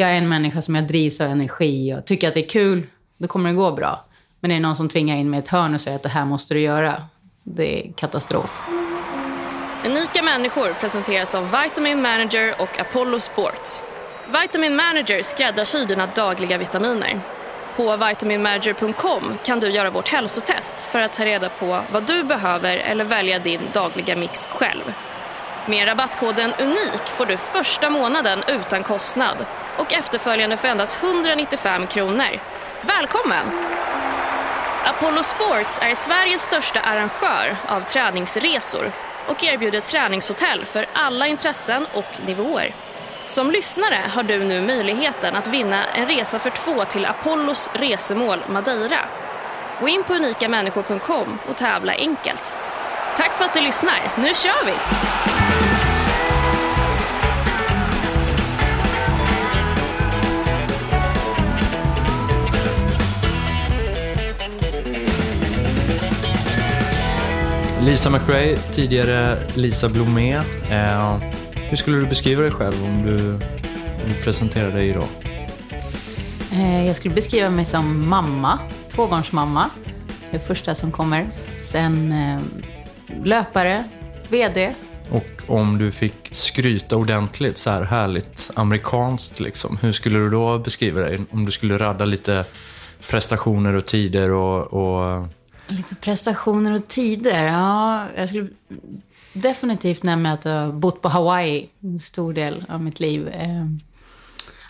jag är en människa som jag drivs av energi och tycker att det är kul, då kommer det gå bra. Men är det någon som tvingar in mig i ett hörn och säger att det här måste du göra, det är katastrof. Unika människor presenteras av Vitamin Manager och Apollo Sports. Vitamin Manager skräddarsyr dina dagliga vitaminer. På vitaminmanager.com kan du göra vårt hälsotest för att ta reda på vad du behöver eller välja din dagliga mix själv. Med rabattkoden UNIK får du första månaden utan kostnad och efterföljande för endast 195 kronor. Välkommen! Apollo Sports är Sveriges största arrangör av träningsresor och erbjuder träningshotell för alla intressen och nivåer. Som lyssnare har du nu möjligheten att vinna en resa för två till Apollos resemål Madeira. Gå in på unikamänniskor.com och tävla enkelt. Tack för att du lyssnar. Nu kör vi! Lisa McRae, tidigare Lisa Blomé. Eh, hur skulle du beskriva dig själv om du, om du presenterar dig idag? Eh, jag skulle beskriva mig som mamma, tvåbarnsmamma. Det första som kommer. Sen eh, löpare, VD. Och om du fick skryta ordentligt, så här härligt amerikanskt, liksom, hur skulle du då beskriva dig? Om du skulle radda lite prestationer och tider och... och... Lite prestationer och tider, ja. Jag skulle definitivt nämna att jag har bott på Hawaii en stor del av mitt liv. Eh,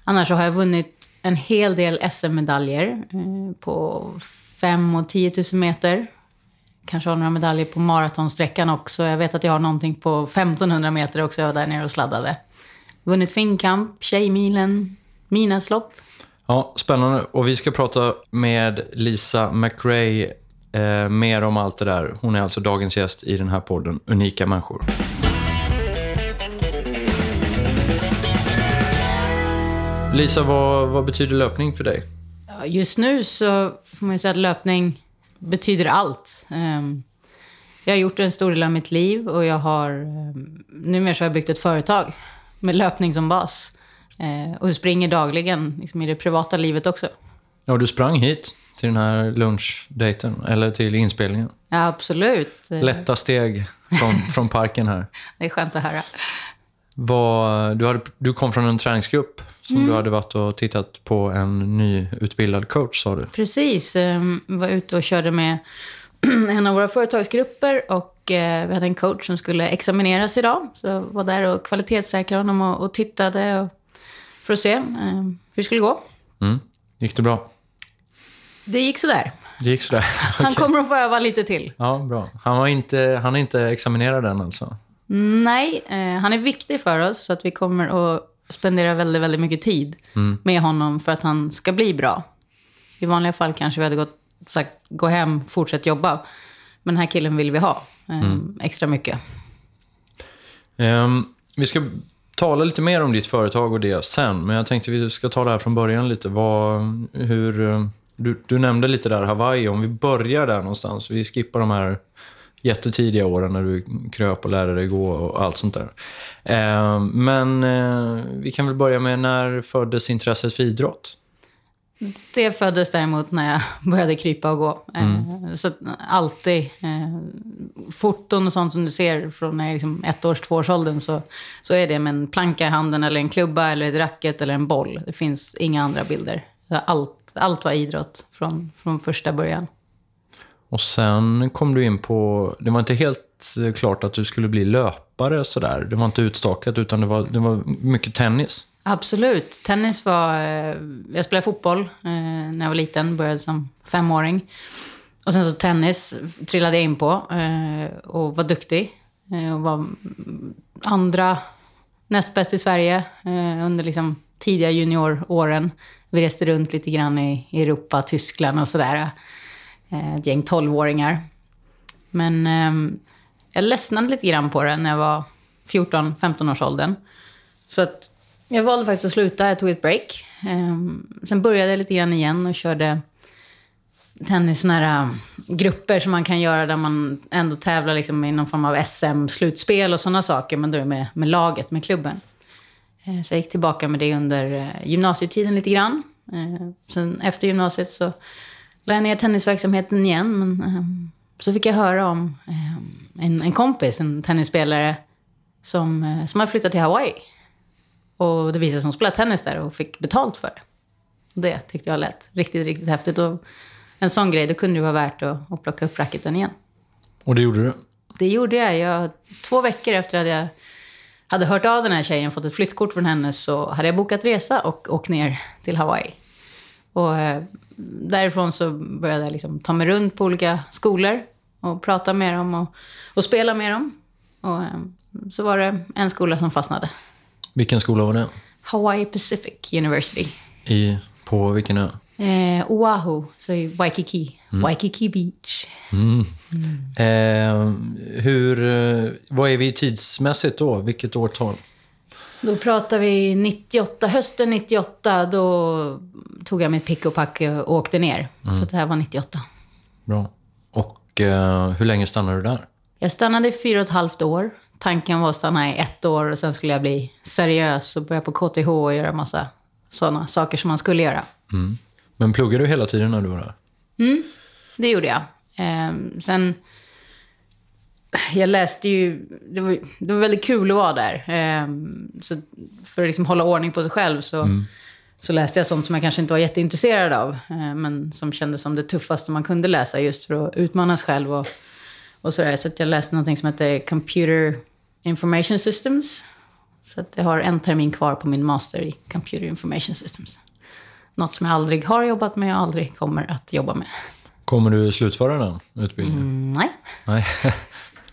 annars så har jag vunnit en hel del SM-medaljer eh, på 5 och 10 000 meter. Kanske har några medaljer på maratonsträckan också. Jag vet att jag har någonting på 1500 meter också. Jag var där nere och sladdade. Vunnit Finnkamp, Tjejmilen, Minaslopp. Ja, spännande. Och vi ska prata med Lisa McRae eh, mer om allt det där. Hon är alltså dagens gäst i den här podden Unika människor. Lisa, vad, vad betyder löpning för dig? Just nu så får man ju säga att löpning betyder allt. Ehm, jag har gjort en stor del av mitt liv och jag har... Ehm, numera så har jag byggt ett företag med löpning som bas. Eh, och springer dagligen liksom i det privata livet också. Ja, du sprang hit till den här lunchdejten, eller till inspelningen. Ja, absolut. Lätta steg från, från parken här. Det är skönt att höra. Vad, du, hade, du kom från en träningsgrupp som du hade varit och tittat på en nyutbildad coach, sa du. Precis. eh, var ute och körde med en av våra företagsgrupper och eh, vi hade en coach som skulle examineras idag. Så jag var där och kvalitetssäkrade honom och, och tittade och, för att se eh, hur det skulle gå. Mm. Gick det bra? Det gick sådär. Det gick sådär? Han Okej. kommer att få öva lite till. Ja, bra. Han, var inte, han är inte examinerad än alltså? Nej, eh, han är viktig för oss så att vi kommer att spendera väldigt, väldigt mycket tid med honom för att han ska bli bra. I vanliga fall kanske vi hade gått, sagt gå hem, fortsätt jobba. Men den här killen vill vi ha eh, extra mycket. Ehm, vi ska tala lite mer om ditt företag och det sen, men jag tänkte vi ska ta det här från början lite. Vad, hur, eh, du, du nämnde lite där Hawaii, om vi börjar där någonstans. Vi skippar de här jättetidiga åren när du kröp och lärde dig gå och allt sånt där. Eh, men eh, vi kan väl börja med när föddes intresset för idrott? Det föddes däremot när jag började krypa och gå. Eh, Så att alltid, eh, foton och sånt som du ser från när jag liksom ett års, tvåårsåldern så, så är det med en planka i handen eller en klubba eller ett racket eller en boll. Det finns inga andra bilder. Så Allt, allt var idrott från, från första början. Och sen kom du in på, det var inte helt klart att du skulle bli löpare sådär. Det var inte utstakat utan det var, det var mycket tennis. Absolut. Tennis var... Eh, jag spelade fotboll eh, när jag var liten, började som femåring. Och sen så tennis trillade jag in på eh, och var duktig. Eh, och var andra näst bäst i Sverige eh, under liksom tidiga junioråren. Vi reste runt lite grann i Europa, Tyskland och sådär. Eh, Ett gäng tolvåringar. Men eh, jag ledsnade lite grann på det när jag var 14-15 års åldern. Så att jag valde faktiskt att sluta, jag tog ett break. Ehm, sen började jag lite grann igen och körde tennis, nära grupper som man kan göra där man ändå tävlar liksom i någon form av SM-slutspel och sådana saker. Men då är det med, med laget, med klubben. Ehm, så jag gick tillbaka med det under eh, gymnasietiden lite grann. Ehm, sen efter gymnasiet så la jag ner tennisverksamheten igen. Men så fick jag höra om en, en kompis, en tennisspelare, som, eh, som hade flyttat till Hawaii. Och det visade sig att hon spelade tennis där och fick betalt för det. Och det tyckte jag lät riktigt, riktigt häftigt. Och en sån grej, då kunde det vara värt att, att plocka upp racketen igen. Och det gjorde du? Det gjorde jag. jag. Två veckor efter att jag hade hört av den här tjejen, fått ett flyttkort från henne, så hade jag bokat resa och åkt ner till Hawaii. Och eh, därifrån så började jag liksom ta mig runt på olika skolor och prata med dem och, och spela med dem. Och eh, så var det en skola som fastnade. Vilken skola var det? Hawaii Pacific University. I, på vilken ö? Eh, Oahu, så i Waikiki. Waikiki Beach. Eh, hur, eh, vad är vi tidsmässigt då? Vilket årtal? Då pratar vi 98, hösten 98, då tog jag mitt pick och pack och åkte ner. Så det här var 98. Bra. Och eh, hur länge stannade du där? Jag stannade i fyra och ett halvt år. Tanken var att stanna i ett år och sen skulle jag bli seriös och börja på KTH och göra massa sådana saker som man skulle göra. Men pluggade du hela tiden när du var där? Det gjorde jag. Ehm, sen... Jag läste ju... Det var, det var väldigt kul att vara där. Ehm, så för att liksom hålla ordning på sig själv så, så läste jag sånt som jag kanske inte var jätteintresserad av. eh, men som kändes som det tuffaste man kunde läsa just för att utmana sig själv. Och, och sådär. Så att jag läste någonting som heter Computer Information Systems. Så att jag har en termin kvar på min master i Computer Information Systems. Något som jag aldrig har jobbat med och aldrig kommer att jobba med. Kommer du slutföra den utbildningen? Mm, nej. Nej.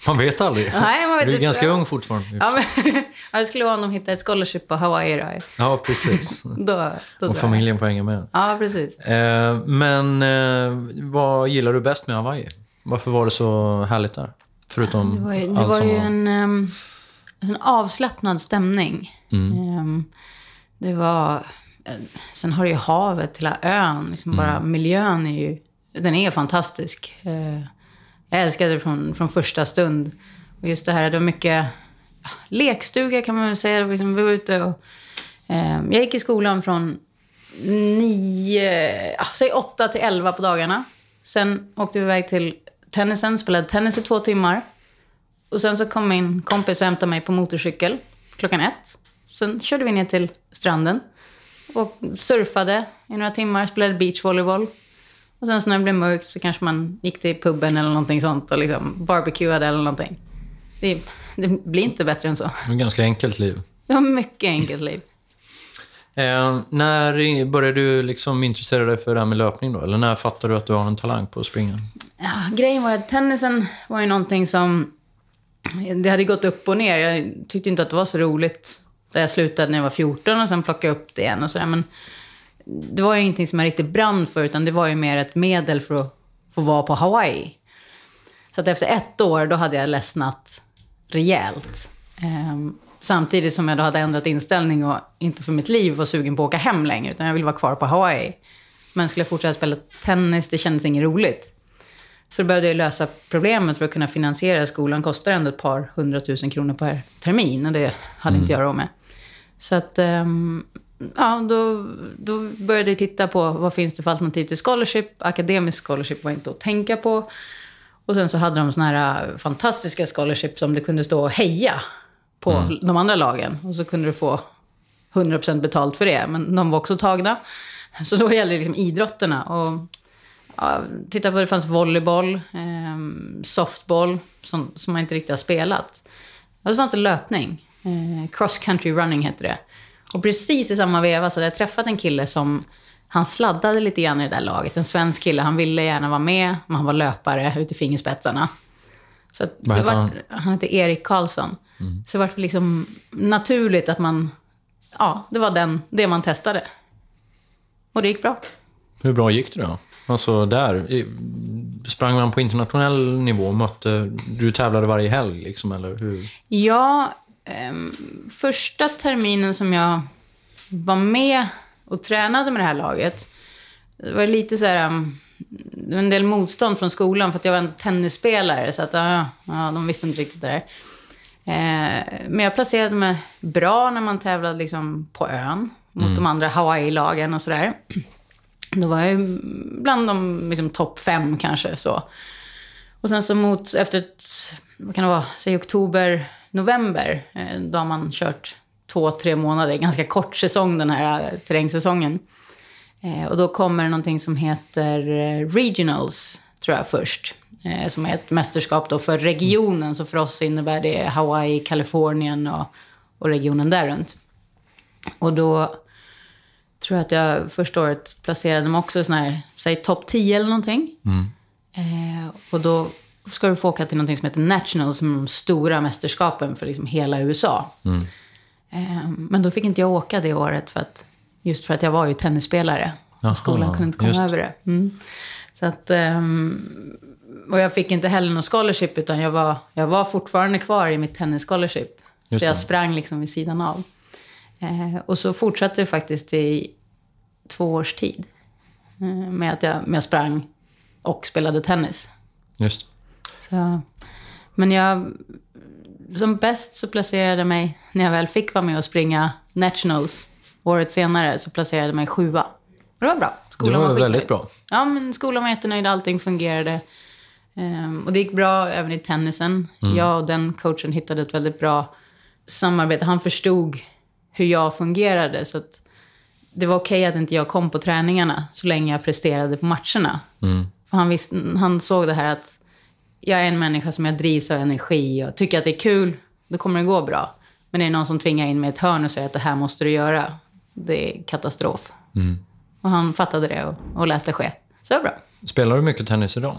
Man vet aldrig. Nej, man vet du är ganska ung fortfarande. Ja, men, ja, det skulle vara om de hittade ett scholarship på Hawaii då. Ja, precis. Då, då Och jag. familjen får hänga med. Ja, precis. Eh, men eh, vad gillar du bäst med Hawaii? Varför var det så härligt där? Förutom Det var ju, det var ju en, um, en avslappnad stämning. Ehm, det var... eh, Sen har du ju havet, hela ön. Liksom Bara miljön är ju... Den är fantastisk. Eh, jag älskade det från, från första stund. Och just det här, det var mycket ja, lekstuga kan man väl säga. Liksom, vi var ute och... ehm, jag gick i skolan från nio, ja, säg åtta till elva på dagarna. Sen åkte vi iväg till tennisen, spelade tennis i två timmar. Och sen så kom min kompis och hämtade mig på motorcykel klockan ett. Sen körde vi ner till stranden och surfade i några timmar, spelade beachvolleyboll. Och sen så när det blev mörkt så kanske man gick till puben eller någonting sånt och liksom barbecuade eller någonting. Det, det blir inte bättre än så. Ett ganska enkelt liv. Det var mycket enkelt liv. Eh, när började du liksom intressera dig för det här med löpning då? Eller när fattade du att du har en talang på att springa? Ja, grejen var att tennisen var ju någonting som... Det hade gått upp och ner. Jag tyckte inte att det var så roligt där jag slutade när jag var 14 och sen plockade upp det igen och sådär. Men det var ju ingenting som jag riktigt brann för utan det var ju mer ett medel för att få vara på Hawaii. Så att efter ett år då hade jag ledsnat rejält. Ehm, samtidigt som jag då hade ändrat inställning och inte för mitt liv var sugen på att åka hem längre utan jag ville vara kvar på Hawaii. Men skulle jag fortsätta spela tennis, det kändes inget roligt. Så då behövde jag lösa problemet för att kunna finansiera skolan. Kostar ändå ett par hundratusen kronor per termin och det hade inte jag råd med. Så att, ehm, ja, då, då började jag titta på vad finns det för alternativ till scholarship. Akademisk scholarship var inte att tänka på. Och sen så hade de såna här äh, fantastiska scholarship som det kunde stå och heja på de andra lagen. Och så kunde du få 100% betalt för det, men de var också tagna. Så då gällde det liksom idrotterna. Och ja, titta på det fanns volleyboll, ehm, softball, som, som man inte riktigt har spelat. Och så fanns det löpning. Eh, cross country running hette det. Och precis i samma veva så hade jag träffat en kille som han sladdade lite grann i det där laget. En svensk kille. Han ville gärna vara med, men han var löpare ut i fingerspetsarna. Så att Vad var, han? han heter Erik Karlsson. Så det var liksom naturligt att man... Ja, det var den, det man testade. Och det gick bra. Hur bra gick det då? Alltså där, sprang man på internationell nivå? Mötte, du tävlade varje helg liksom, eller hur? Ja, ehm, första terminen som jag var med och tränade med det här laget, det var lite så här, ehm, det var en del motstånd från skolan för att jag var en tennisspelare, så att ja, ja, de visste inte riktigt det där. Eh, men jag placerade mig bra när man tävlade liksom på ön mot de andra Hawaii-lagen och sådär. Då var jag bland de liksom, topp fem kanske. så. Och sen så mot, efter ett, vad kan det vara, säg oktober, november, eh, då har man kört två, tre månader, ganska kort säsong den här eh, terrängsäsongen. Eh, och då kommer det någonting som heter Regionals, tror jag först. Som är ett mästerskap då för regionen, så för oss innebär det Hawaii, Kalifornien och, och regionen där runt. Och då tror att jag första året placerade mig också i sån här, säg topp 10 eller någonting. Eh, och då ska du få åka till någonting som heter Nationals, som är de stora mästerskapen för liksom hela USA. Eh, men då fick inte jag åka det året, för att, just för att jag var ju tennisspelare. Jaha, och skolan kunde inte komma just. över det. Mm. Så att, ehm, och jag fick inte heller någon scholarship, utan jag var, jag var fortfarande kvar i mitt tennis-scholarship. Just Så jag det. sprang liksom vid sidan av. Eh, och så fortsatte det faktiskt i två års tid. Eh, med att jag, med jag sprang och spelade tennis. Just. Så, men jag, som bäst så placerade jag mig, när jag väl fick vara med och springa Nationals året senare, så placerade jag mig sjua. Det var bra. Det Skolan var skitnöjd. väldigt bra. Ja, men skolan var jättenöjd, allting fungerade. Ehm, och det gick bra även i tennisen. Jag och den coachen hittade ett väldigt bra samarbete. Han förstod hur jag fungerade. Så att det var okej att inte jag kom på träningarna så länge jag presterade på matcherna. För han, visste, han såg det här att jag är en människa som jag drivs av energi och tycker att det är kul, då kommer det gå bra. Men det är någon som tvingar in mig i ett hörn och säger att det här måste du göra. Det är katastrof. Och han fattade det och, och lät det ske. Så det var bra. Spelar du mycket tennis idag?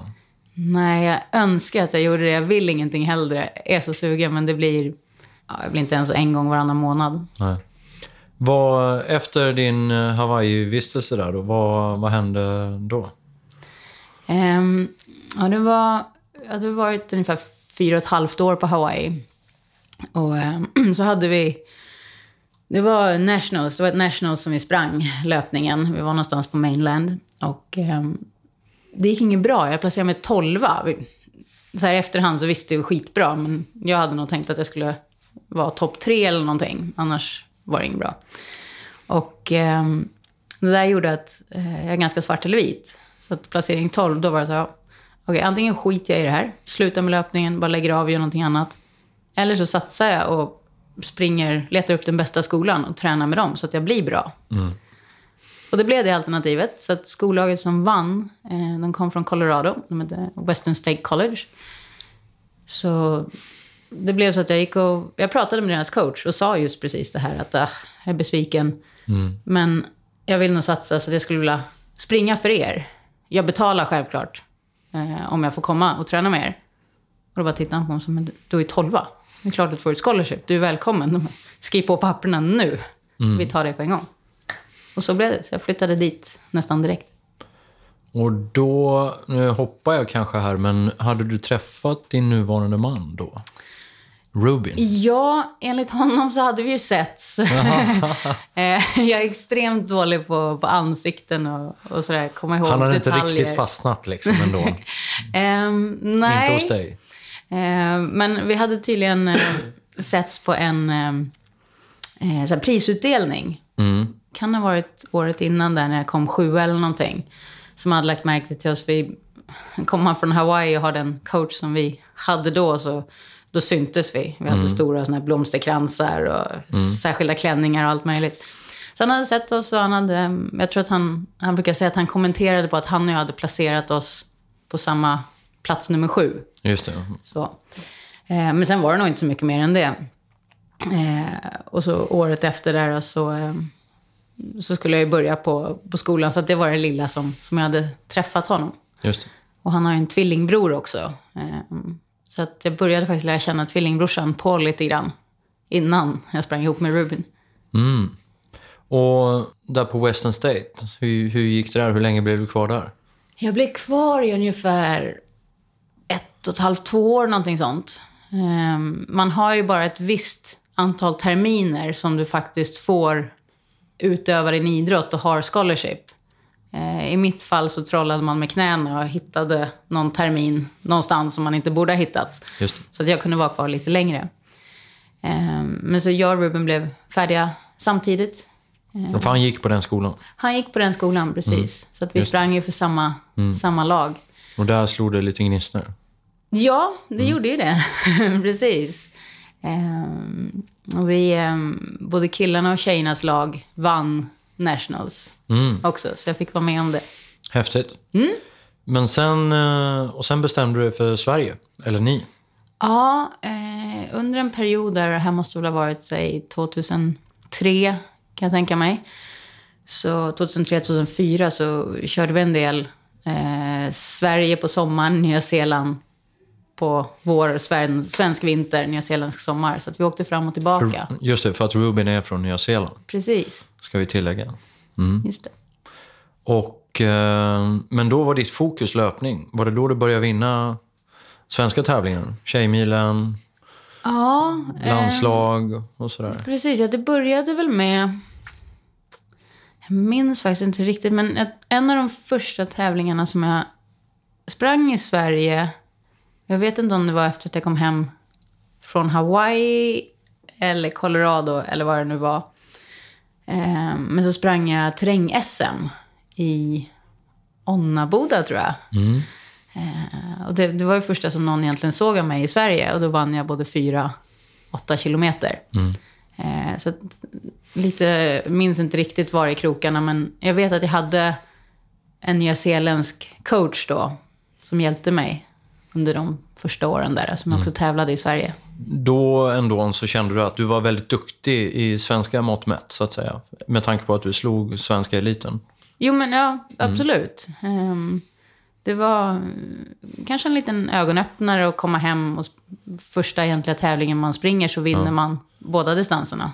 Nej, jag önskar att jag gjorde det. Jag vill ingenting hellre. Jag är så sugen, men det blir... Ja, jag blir inte ens en gång varannan månad. Nej. Vad, efter din eh, Hawaii-vistelse där då, vad, vad hände då? Um, ja, det var... Jag hade varit ungefär fyra och ett halvt år på Hawaii. Och um, så hade vi... Det var nationals. Det var ett nationals som vi sprang, löpningen. Vi var någonstans på mainland. Och um, det gick inget bra. Jag placerade mig tolva. Så här i efterhand så visste jag skitbra, men jag hade nog tänkt att jag skulle vara topp tre eller någonting. Annars var det inget bra. Och ehm, det där gjorde att eh, jag är ganska svart eller vit. Så att placering 12, då var det så här, okej, antingen skiter jag i det här, slutar med löpningen, bara lägger av och gör någonting annat. Eller så satsar jag och springer, letar upp den bästa skolan och tränar med dem så att jag blir bra. Och det blev det alternativet. Så att skollaget som vann, eh, de kom från Colorado. De hette Western State College. Så det blev så att jag gick och... Jag pratade med deras coach och sa just precis det här att ah, jag är besviken. Men jag vill nog satsa så att jag skulle vilja springa för er. Jag betalar självklart eh, om jag får komma och träna med er. Och då bara tittade han på mig som, men du- är tolva. Det är klart att du får ett scholarship. Du är välkommen. Skriv på papperna nu. Vi tar det på en gång. Och så blev det. Så jag flyttade dit nästan direkt. Och då, nu hoppar jag kanske här, men hade du träffat din nuvarande man då? Rubin? Ja, enligt honom så hade vi ju setts. Eh, jag är extremt dålig på, på ansikten och, och sådär. Komma ihåg Han hade inte detaljer. riktigt fastnat liksom ändå. Ehm, nej. Inte hos dig. Eh, men vi hade tydligen eh, setts på en så här prisutdelning. Kan ha varit året innan där när jag kom sjua eller någonting. Som hade lagt märke till oss. Vi kom han från Hawaii och har den coach som vi hade då så då syntes vi. Vi hade stora såna här blomsterkransar och särskilda klänningar och allt möjligt. Så han hade sett oss och han hade, jag tror att han, han brukar säga att han kommenterade på att han och jag hade placerat oss på samma plats nummer sju. Just det. Så. Eh, men sen var det nog inte så mycket mer än det. Eh, och så året efter där så, eh, så skulle jag ju börja på, på skolan. Så att det var det lilla som, som jag hade träffat honom. Just det. Och han har en tvillingbror också. Eh, så att jag började faktiskt lära känna tvillingbrorsan Paul lite grann. Innan jag sprang ihop med Ruben. Och där på Western State, hur, hur gick det där? Hur länge blev du kvar där? Jag blev kvar i ungefär ett och ett halvt, två år, någonting sånt. Ehm, Man har ju bara ett visst antal terminer som du faktiskt får utöva din idrott och har scholarship. Eh, I mitt fall så trollade man med knäna och hittade någon termin någonstans som man inte borde ha hittat. Så att jag kunde vara kvar lite längre. Eh, men så jag och Ruben blev färdiga samtidigt. Mm. För han gick på den skolan. Han gick på den skolan, precis. Så att vi Just sprang ju för samma, samma lag. Och där slog det lite gnistor. Ja, det gjorde ju det. Precis. Ehm, och vi, ehm, både killarna och tjejernas lag vann Nationals också, så jag fick vara med om det. Häftigt. Men sen, eh, och sen bestämde du dig för Sverige. Eller ni. Ja, eh, under en period där, det här måste väl ha varit, säg 2003 kan jag tänka mig. Så 2003-2004 så körde vi en del eh, Sverige på sommaren, Nya Zeeland på vår, sven, svensk vinter, nyzeeländsk sommar. Så att vi åkte fram och tillbaka. Just det, för att Ruben är från Nya Zeeland. Precis, Ska vi tillägga. Just det. Och, eh, men då var ditt fokus löpning. Var det då du började vinna svenska tävlingar? Tjejmilen, Ja, eh, landslag och sådär. precis. Ja, det började väl med... Jag minns faktiskt inte riktigt, men en av de första tävlingarna som jag sprang i Sverige... Jag vet inte om det var efter att jag kom hem från Hawaii eller Colorado eller vad det nu var. Eh, men så sprang jag terräng-SM i Onnaboda, tror jag. Eh, och det, det var ju första som någon egentligen såg av mig i Sverige. Och då vann jag både fyra, åtta kilometer. Eh, så att, lite, minns inte riktigt var i krokarna, men jag vet att jag hade en nyzeeländsk coach då, som hjälpte mig under de första åren där, som också tävlade i Sverige. Då ändå så kände du att du var väldigt duktig i svenska mått mätt, så att säga. Med tanke på att du slog svenska eliten. Jo, men ja, absolut. Ehm, det var mm, kanske en liten ögonöppnare att komma hem och första egentliga tävlingen man springer så vinner man båda distanserna.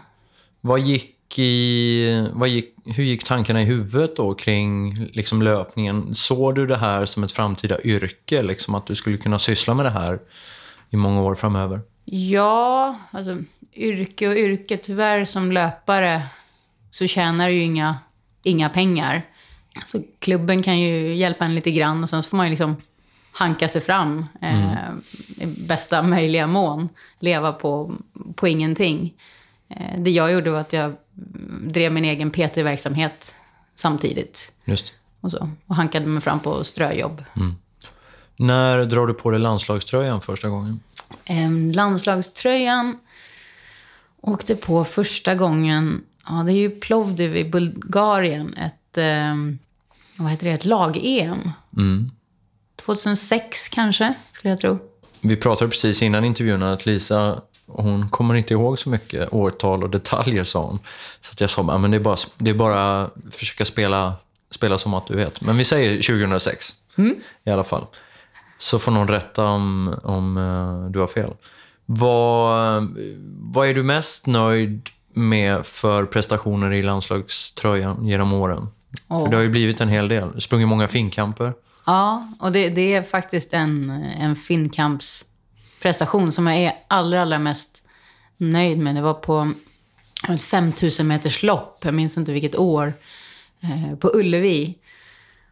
Vad gick i, vad gick, hur gick tankarna i huvudet då kring liksom löpningen? Såg du det här som ett framtida yrke? Liksom att du skulle kunna syssla med det här i många år framöver? Ja, alltså yrke och yrke. Tyvärr som löpare så tjänar du ju inga, inga pengar. Så klubben kan ju hjälpa en lite grann och sen så får man ju liksom hanka sig fram eh, i bästa möjliga mån. Leva på, på ingenting. Eh, det jag gjorde var att jag mm, drev min egen PT-verksamhet samtidigt. Just. Och, så, och hankade mig fram på ströjobb. När drar du på dig landslagströjan första gången? Eh, landslagströjan åkte på första gången, ja det är ju Plovdiv i Bulgarien, ett, eh, vad heter det, ett lag-EM. 2006 kanske, skulle jag tro. Vi pratade precis innan intervjun att Lisa, hon kommer inte ihåg så mycket årtal och detaljer sa hon. Så att jag sa, "Ja, men det är bara, det är bara försöka spela, spela som att du vet. Men vi säger 2006 i alla fall. Så får någon rätta om, om eh, du har fel. Vad, vad är du mest nöjd med för prestationer i landslagströjan genom åren? För det har ju blivit en hel del. Sprungit många finkamper. Ja, och det, det är faktiskt en, en Finnkamps-prestation som jag är allra, allra mest nöjd med. Det var på ett 5000 meters lopp, jag minns inte vilket år, eh, på Ullevi.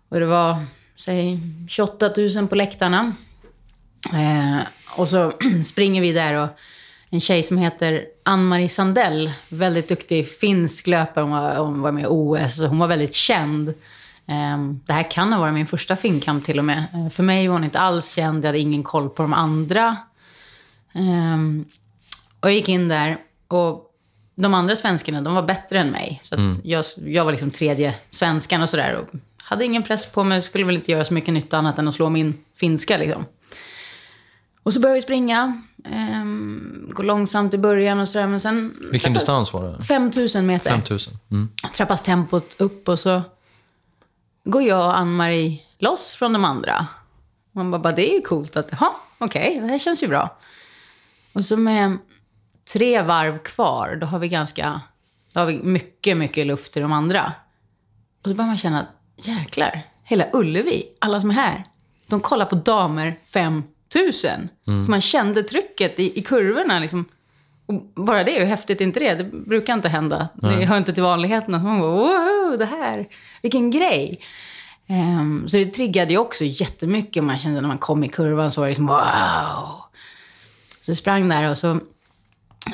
Och det var, säg, 28 000 på läktarna. Eh, och så springer vi där och en tjej som heter Ann-Marie Sandell, väldigt duktig finsk löpare, hon var, hon var med i OS, och hon var väldigt känd. Eh, det här kan ha varit min första finkamp till och med. Eh, för mig var hon inte alls känd, jag hade ingen koll på de andra. Ehm, och jag gick in där och de andra svenskarna, de var bättre än mig. Så att jag, jag var liksom tredje svenskan och sådär. Hade ingen press på mig, skulle väl inte göra så mycket nytta annat än att slå min finska liksom. Och så började vi springa. Um, gå långsamt i början och sådär, men sen... Vilken trappas- distans var det? 5000 meter. 5000. Mm. Trappas tempot upp och så går jag och Ann-Marie loss från de andra. Man bara, det är ju coolt att, jaha, okej, det här känns ju bra. Och så med tre varv kvar, då har vi ganska, då har vi mycket, mycket luft i de andra. Och så börjar man känna, jäklar, hela Ullevi, alla som är här, de kollar på damer 5000. För man kände trycket i, i kurvorna liksom. Och bara det, hur häftigt är inte det? Det brukar inte hända. Det hör inte till vanligheten. att Man bara, wow, det här, vilken grej. Ehm, så det triggade ju också jättemycket. Man kände när man kom i kurvan så var det liksom wow. Så jag sprang där och så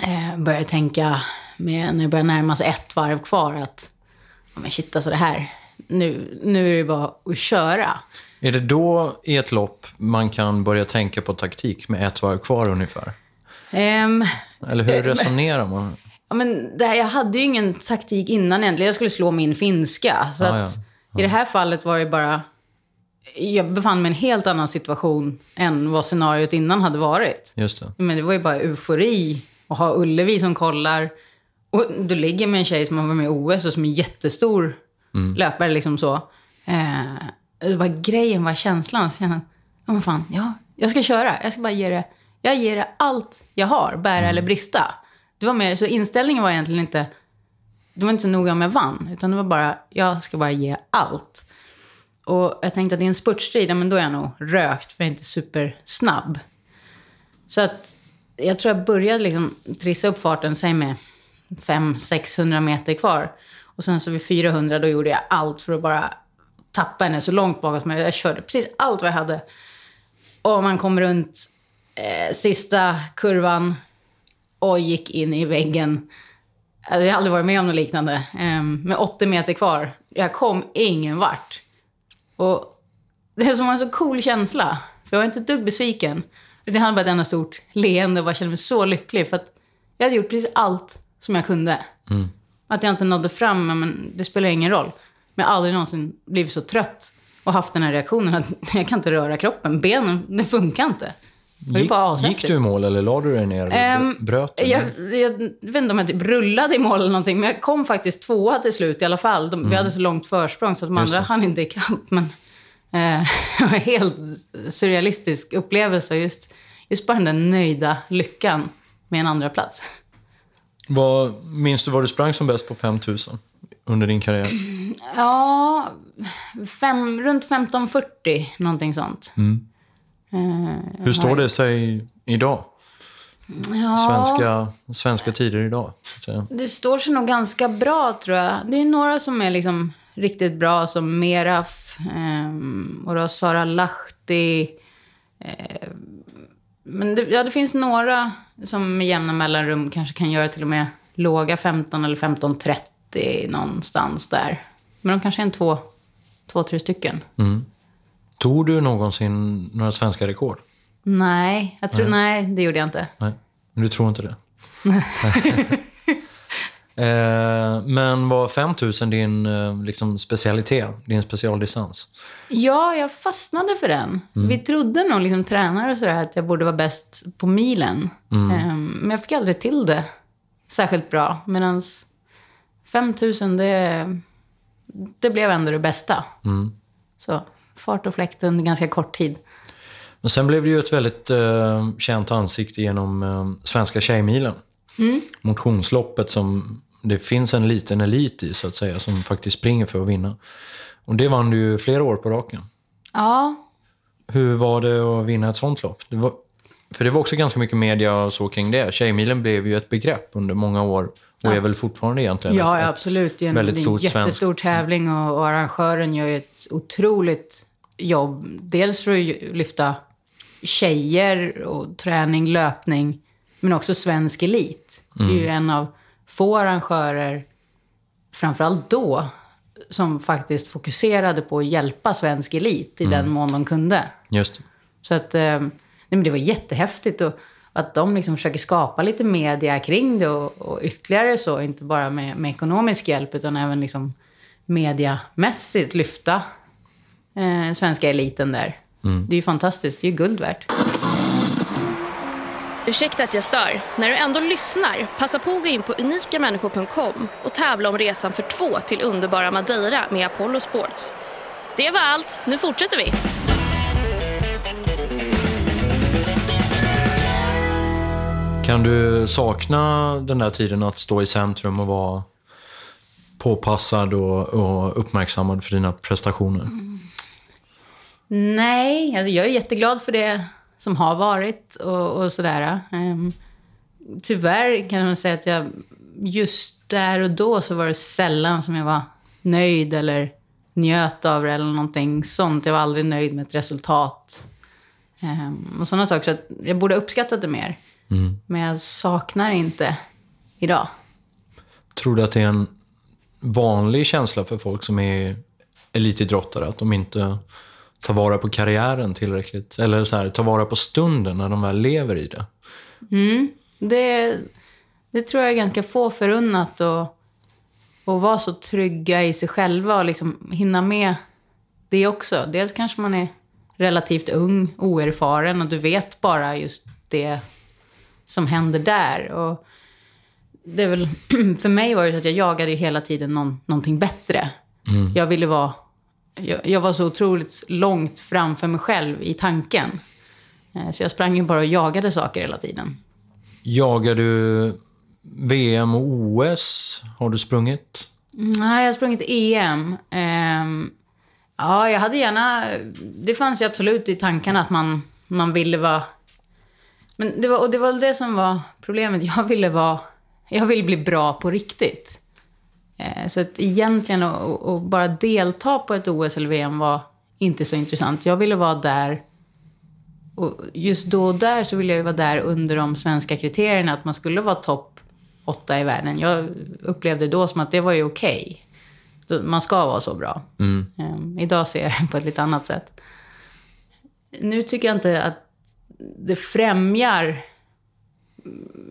eh, började tänka, med, när det började närma sig ett varv kvar, att ja, men shit alltså det här, nu, nu är det bara att köra. Är det då i ett lopp man kan börja tänka på taktik med ett varv kvar ungefär? Ehm, Eller hur resonerar man? ja, men det här, jag hade ju ingen taktik innan egentligen. Jag skulle slå min finska. Så Ah, att i det här fallet var det bara... Jag befann mig i en helt annan situation än vad scenariot innan hade varit. Just det. Men det var ju bara eufori att ha Ullevi som kollar. Och du ligger med en tjej som har varit med i OS och som är jättestor löpare liksom så. Eh, var grejen, var känslan. Så jag kände, ja men fan, ja, jag ska köra. Jag ska bara ge det, jag ger det allt jag har, bära eller brista. Det var mer, så inställningen var egentligen inte, det var inte så noga om jag vann. Utan det var bara, jag ska bara ge allt. Och jag tänkte att i en spurtstrid, ja, men då är jag nog rökt för jag är inte supersnabb. Så att jag tror jag började liksom trissa upp farten, säg med 500-600 meter kvar. Och sen så vid 400 då gjorde jag allt för att bara tappa henne så långt bakåt som möjligt. Jag körde precis allt vad jag hade. Och man kom runt eh, sista kurvan och gick in i väggen. Alltså, jag har aldrig varit med om något liknande. Eh, med 80 meter kvar. Jag kom ingen vart. Och det som var en så cool känsla. För jag var inte ett dugg besviken. Det hade bara ett enda stort leende och bara kände mig så lycklig. För att jag hade gjort precis allt som jag kunde. Mm. Att jag inte nådde fram, men det spelar ingen roll. Men jag har aldrig någonsin blivit så trött och haft den här reaktionen att jag kan inte röra kroppen. Benen, det funkar inte. Gick, gick du i mål eller la du dig ner? Ehm, bröt du? Jag, jag vet inte om jag typ rullade i mål eller någonting, men jag kom faktiskt tvåa till slut i alla fall. De, Vi hade så långt försprång så att de Mm. Just andra det. hann inte ikapp. Men eh, det var en helt surrealistisk upplevelse. Just, just bara den där nöjda lyckan med en andra plats. Vad, minns du var du sprang som bäst på 5000 under din karriär? Ja, fem, runt 15.40, någonting sånt. Eh, Hur står det sig idag? ja, Svenska, svenska tider idag? Det står sig nog ganska bra, tror jag. Det är några som är liksom riktigt bra, som Meraf ehm, och då Sara Lahti. Eh, men det, ja, det finns några som med jämna mellanrum kanske kan göra till och med låga 15 eller 15.30 någonstans där. Men de kanske är en två, två tre stycken. Tog du någonsin några svenska rekord? Nej, jag tror, nej, det gjorde jag inte. Nej, men du tror inte det? eh, men var 5000 din eh, liksom, specialitet, din specialdistans? Ja, jag fastnade för den. Vi trodde nog, liksom, tränare och sådär, att jag borde vara bäst på milen. Ehm, men jag fick aldrig till det särskilt bra. Medan 5000, det, det blev ändå det bästa. Så fart och fläkt under ganska kort tid. Men sen blev det ju ett väldigt eh, känt ansikte genom eh, Svenska Tjejmilen. Motionsloppet som det finns en liten elit i, så att säga, som faktiskt springer för att vinna. Och det vann du ju flera år på raken. Ja, Hur var det att vinna ett sånt lopp? Det var, för det var också ganska mycket media och så kring det. Tjejmilen blev ju ett begrepp under många år och är väl fortfarande egentligen ja ett, absolut. Det är en, väldigt det är en stort jättestor svenskt- tävling och, och arrangören gör ju ett otroligt jobb. Dels för att lyfta tjejer och träning, löpning, men också svensk elit. Det är ju en av få arrangörer, framförallt då, som faktiskt fokuserade på att hjälpa svensk elit i den mån de kunde. Just. Så att, eh, nej, men det var jättehäftigt och att de liksom försöker skapa lite media kring det och, och ytterligare så, inte bara med, med ekonomisk hjälp utan även liksom mediamässigt lyfta eh, svenska eliten där. Det är ju fantastiskt, det är ju guld värt. Ursäkta att jag stör. När du ändå lyssnar, passa på att gå in på unikamänniskor.com och tävla om resan för två till underbara Madeira med Apollo Sports. Det var allt. Nu fortsätter vi. Kan du sakna den där tiden att stå i centrum och vara påpassad och, och uppmärksammad för dina prestationer? Nej, alltså jag är jätteglad för det som har varit och, och sådär. Ehm, tyvärr kan man säga att jag just där och då så var det sällan som jag var nöjd eller njöt av det eller någonting sånt. Jag var aldrig nöjd med ett resultat. Ehm, och sådana saker. Så att jag borde ha uppskattat det mer. Men jag saknar inte idag. Tror du att det är en vanlig känsla för folk som är elitidrottare? Att de inte tar vara på karriären tillräckligt? Eller så här, tar vara på stunden när de väl lever i det? Det, det tror jag är ganska få förunnat att att vara så trygga i sig själva och liksom hinna med det också. Dels kanske man är relativt ung, oerfaren och du vet bara just det som händer där. Och det är väl, för mig var det så att jag jagade ju hela tiden någon, någonting bättre. Jag ville vara... Jag, jag var så otroligt långt framför mig själv i tanken. Eh, Så jag sprang ju bara och jagade saker hela tiden. Jagar du VM och OS? Har du sprungit? Nej, jag har sprungit EM. Ehm, ja, jag hade gärna... Det fanns ju absolut i tankarna att man, man ville vara... Men det var, och det var det som var problemet. Jag ville vara... Jag ville bli bra på riktigt. Eh, så att egentligen att att- bara delta på ett OS eller VM var inte så intressant. Jag ville vara där och just då och där så ville jag ju vara där under de svenska kriterierna, att man skulle vara topp åtta i världen. Jag upplevde då som att det var ju okej. Då- Man ska vara så bra. Ehm, idag ser jag det på ett lite annat sätt. Nu tycker jag inte att det främjar mm,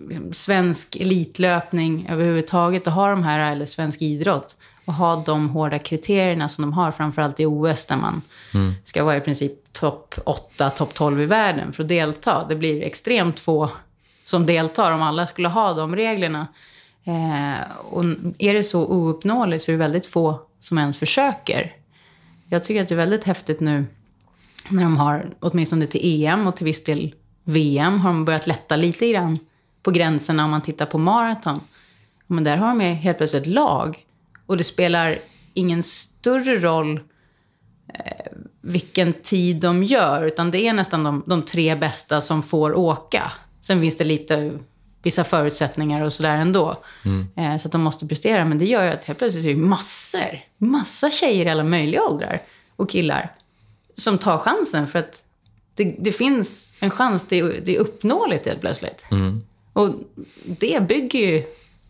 liksom, svensk elitlöpning överhuvudtaget att ha de här, eller svensk idrott, och ha de hårda kriterierna som de har, framförallt i OS där man ska vara i princip topp 8, topp 12 i världen för att delta. Det blir extremt få som deltar om alla skulle ha de reglerna. Eh, och är det så ouppnåeligt så är det väldigt få som ens försöker. Jag tycker att det är väldigt häftigt nu när de har, åtminstone till EM och till viss del VM, har de börjat lätta lite grann på gränserna om man tittar på maraton. Men där har de helt plötsligt ett lag. Och det spelar ingen större roll eh, vilken tid de gör, utan det är nästan de, de tre bästa som får åka. Sen finns det lite vissa förutsättningar och sådär ändå. Eh, så att de måste prestera. Men det gör ju att helt plötsligt är det massor, massa tjejer i alla möjliga åldrar och killar som tar chansen för att det, det finns en chans, det, det är uppnåeligt helt plötsligt. Och det bygger ju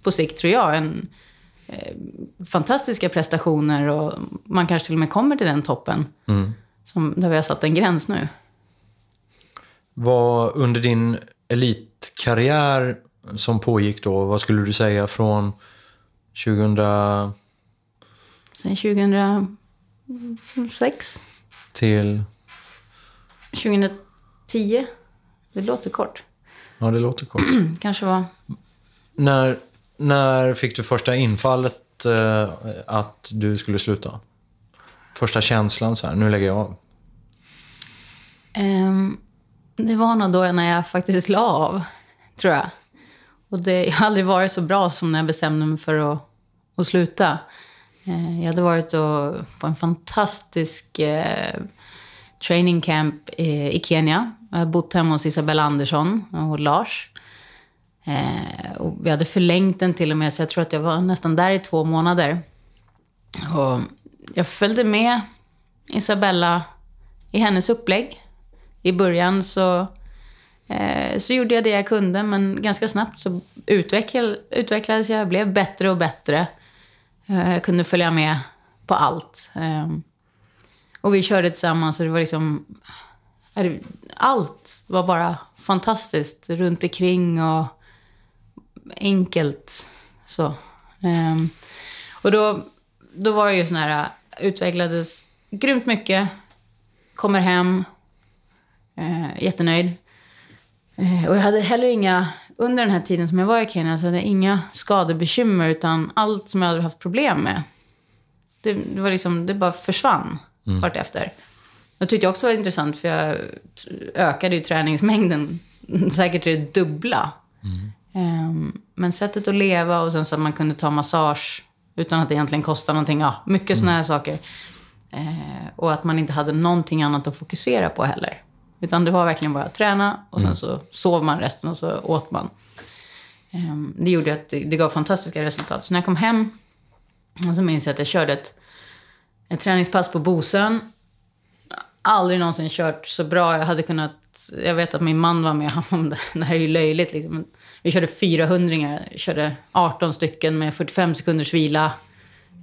på sikt, tror jag, en eh, fantastiska prestationer och man kanske till och med kommer till den toppen. Som, där vi har satt en gräns nu. Vad under din elitkarriär som pågick då, vad skulle du säga från 2000 Sen 2006, till... 2010. Det låter kort. Ja, det låter kort. Kanske var... när, när fick du första infallet eh, att du skulle sluta? Första känslan så här, nu lägger jag av. Ehm, det var nog då när jag faktiskt la av, tror jag. Och det, jag har aldrig varit så bra som när jag bestämde mig för att, att sluta. Eh, jag hade varit och, på en fantastisk eh, training camp eh, i Kenya. Jag har bott hemma hos Isabella Andersson och Lars. Eh, och vi hade förlängt den till och med, så jag tror att jag var nästan där i två månader. Och jag följde med Isabella i hennes upplägg. I början så, eh, så gjorde jag det jag kunde, men ganska snabbt så utvecklades jag, blev bättre och bättre. Eh, jag kunde följa med på allt. Ehm, och vi körde tillsammans och det var liksom... Allt var bara fantastiskt runt omkring och enkelt. Så. Um, och då, då var det ju sån här, utvecklades grymt mycket. Kommer hem, uh, jättenöjd. Uh, och jag hade heller inga, under den här tiden som jag var i Kenya, så hade jag inga skadebekymmer, utan allt som jag hade haft problem med, det, det var liksom, det bara försvann vartefter. Jag tyckte jag också var intressant, för jag ökade ju träningsmängden säkert till det dubbla. Ehm, men sättet att leva och sen så att man kunde ta massage utan att det egentligen kostade någonting. Ja, mycket sådana här saker. Eh, och att man inte hade någonting annat att fokusera på heller. Utan det var verkligen bara att träna och sen så sov man resten och så åt man. Ehm, det gjorde att det, det gav fantastiska resultat. Så när jag kom hem och så minns jag att jag körde ett, ett träningspass på Bosön. Aldrig någonsin kört så bra. Jag hade kunnat jag vet att min man var med om det. Det här är ju löjligt. Liksom. Vi körde 400 körde 18 stycken med 45 sekunders vila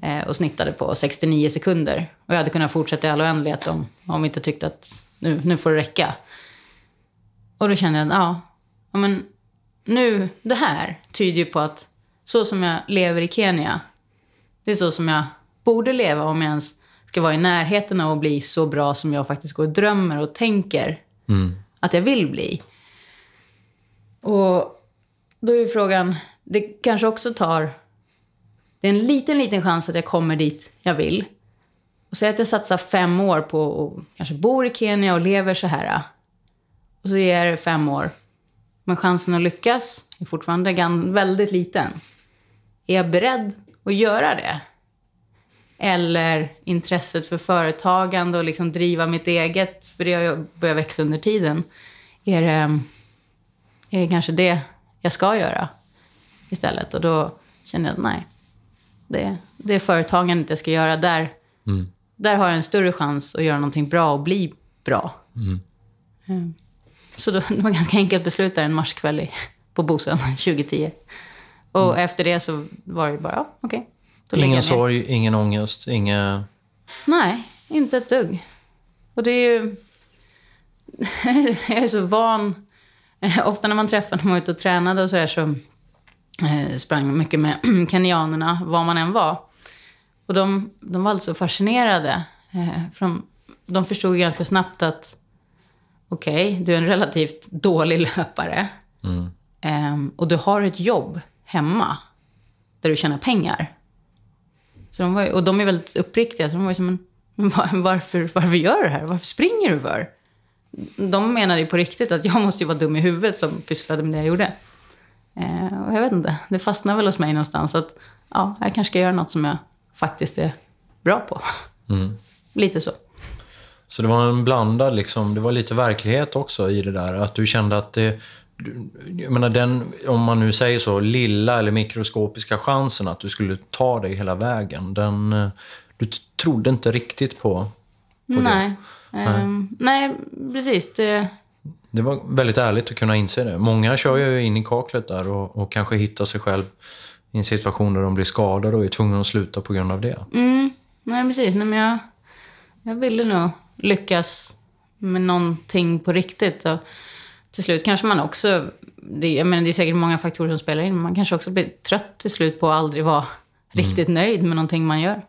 eh, och snittade på 69 sekunder. Och jag hade kunnat fortsätta i all oändlighet om, om vi inte tyckte att nu, nu får det räcka. Och då kände jag, ja, ja men nu, det här tyder ju på att så som jag lever i Kenya, det är så som jag borde leva om jag ens ska vara i närheten av att bli så bra som jag faktiskt går och drömmer och tänker att jag vill bli. Och då är ju frågan, det kanske också tar... Det är en liten, liten chans att jag kommer dit jag vill. Och säg att jag satsar fem år på att kanske bor i Kenya och lever så här. Och så ger det fem år. Men chansen att lyckas är fortfarande väldigt liten. Är jag beredd att göra det? Eller intresset för företagande och liksom driva mitt eget, för det har ju börjat växa under tiden. Är det, är det kanske det jag ska göra istället? Och då känner jag att nej, det, det är företagandet jag ska göra. Där, där har jag en större chans att göra någonting bra och bli bra. Mm. Så då, det var ganska enkelt beslut där en marskväll på Bosön 2010. Och efter det så var det bara, ja, okej. Lägger Ingen ner. sorg, ingen ångest, inga... Nej, inte ett dugg. Och det är ju... jag är så van... Ofta när man träffar när man var ute och tränade och sådär så eh, sprang man mycket med kenyanerna, var man än var. Och de, de var alltså fascinerade. Eh, för de, de förstod ganska snabbt att okej, du är en relativt dålig löpare. Ehm, och du har ett jobb hemma där du tjänar pengar. Så de var, och de är väldigt uppriktiga. Så de var ju som, men, men var, varför, varför gör du det här? Varför springer du för? De menade ju på riktigt att jag måste ju vara dum i huvudet som pysslade med det jag gjorde. Eh, och jag vet inte, det fastnade väl hos mig någonstans att ja, jag kanske ska göra något som jag faktiskt är bra på. Lite så. Så det var en blandad, liksom, det var lite verklighet också i det där. Att du kände att det... Jag menar den, om man nu säger så, lilla eller mikroskopiska chansen att du skulle ta dig hela vägen. Den, eh, du trodde inte riktigt på, på det. Nej. Ehm, nej, precis. Det, Det var väldigt ärligt att kunna inse det. Många kör ju in i kaklet där och, och kanske hittar sig själv i en situation där de blir skadade och är tvungna att sluta på grund av det. Mm, nej, precis. Nej, men jag, jag ville nog lyckas med någonting på riktigt. Och till slut kanske man också... Det, jag menar, det är säkert många faktorer som spelar in, men man kanske också blir trött till slut på att aldrig vara riktigt nöjd med någonting man gör.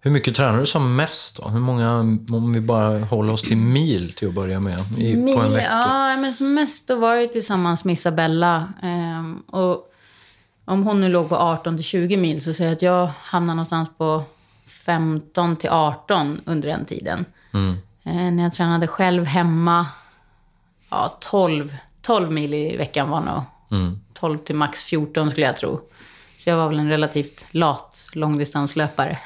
Hur mycket tränar du som mest då? Hur många, om vi bara håller oss till mil till att börja med, i, på en Mil, vecka? ja, men som mest då var jag tillsammans med Isabella. Ehm, och om hon nu låg på 18 till 20 mil så säger jag att jag hamnar någonstans på 15 till 18 under den tiden. Eh, när jag tränade själv hemma, ja 12, 12 mil i veckan var nog. 12 till max 14 skulle jag tro. Så jag var väl en relativt lat långdistanslöpare.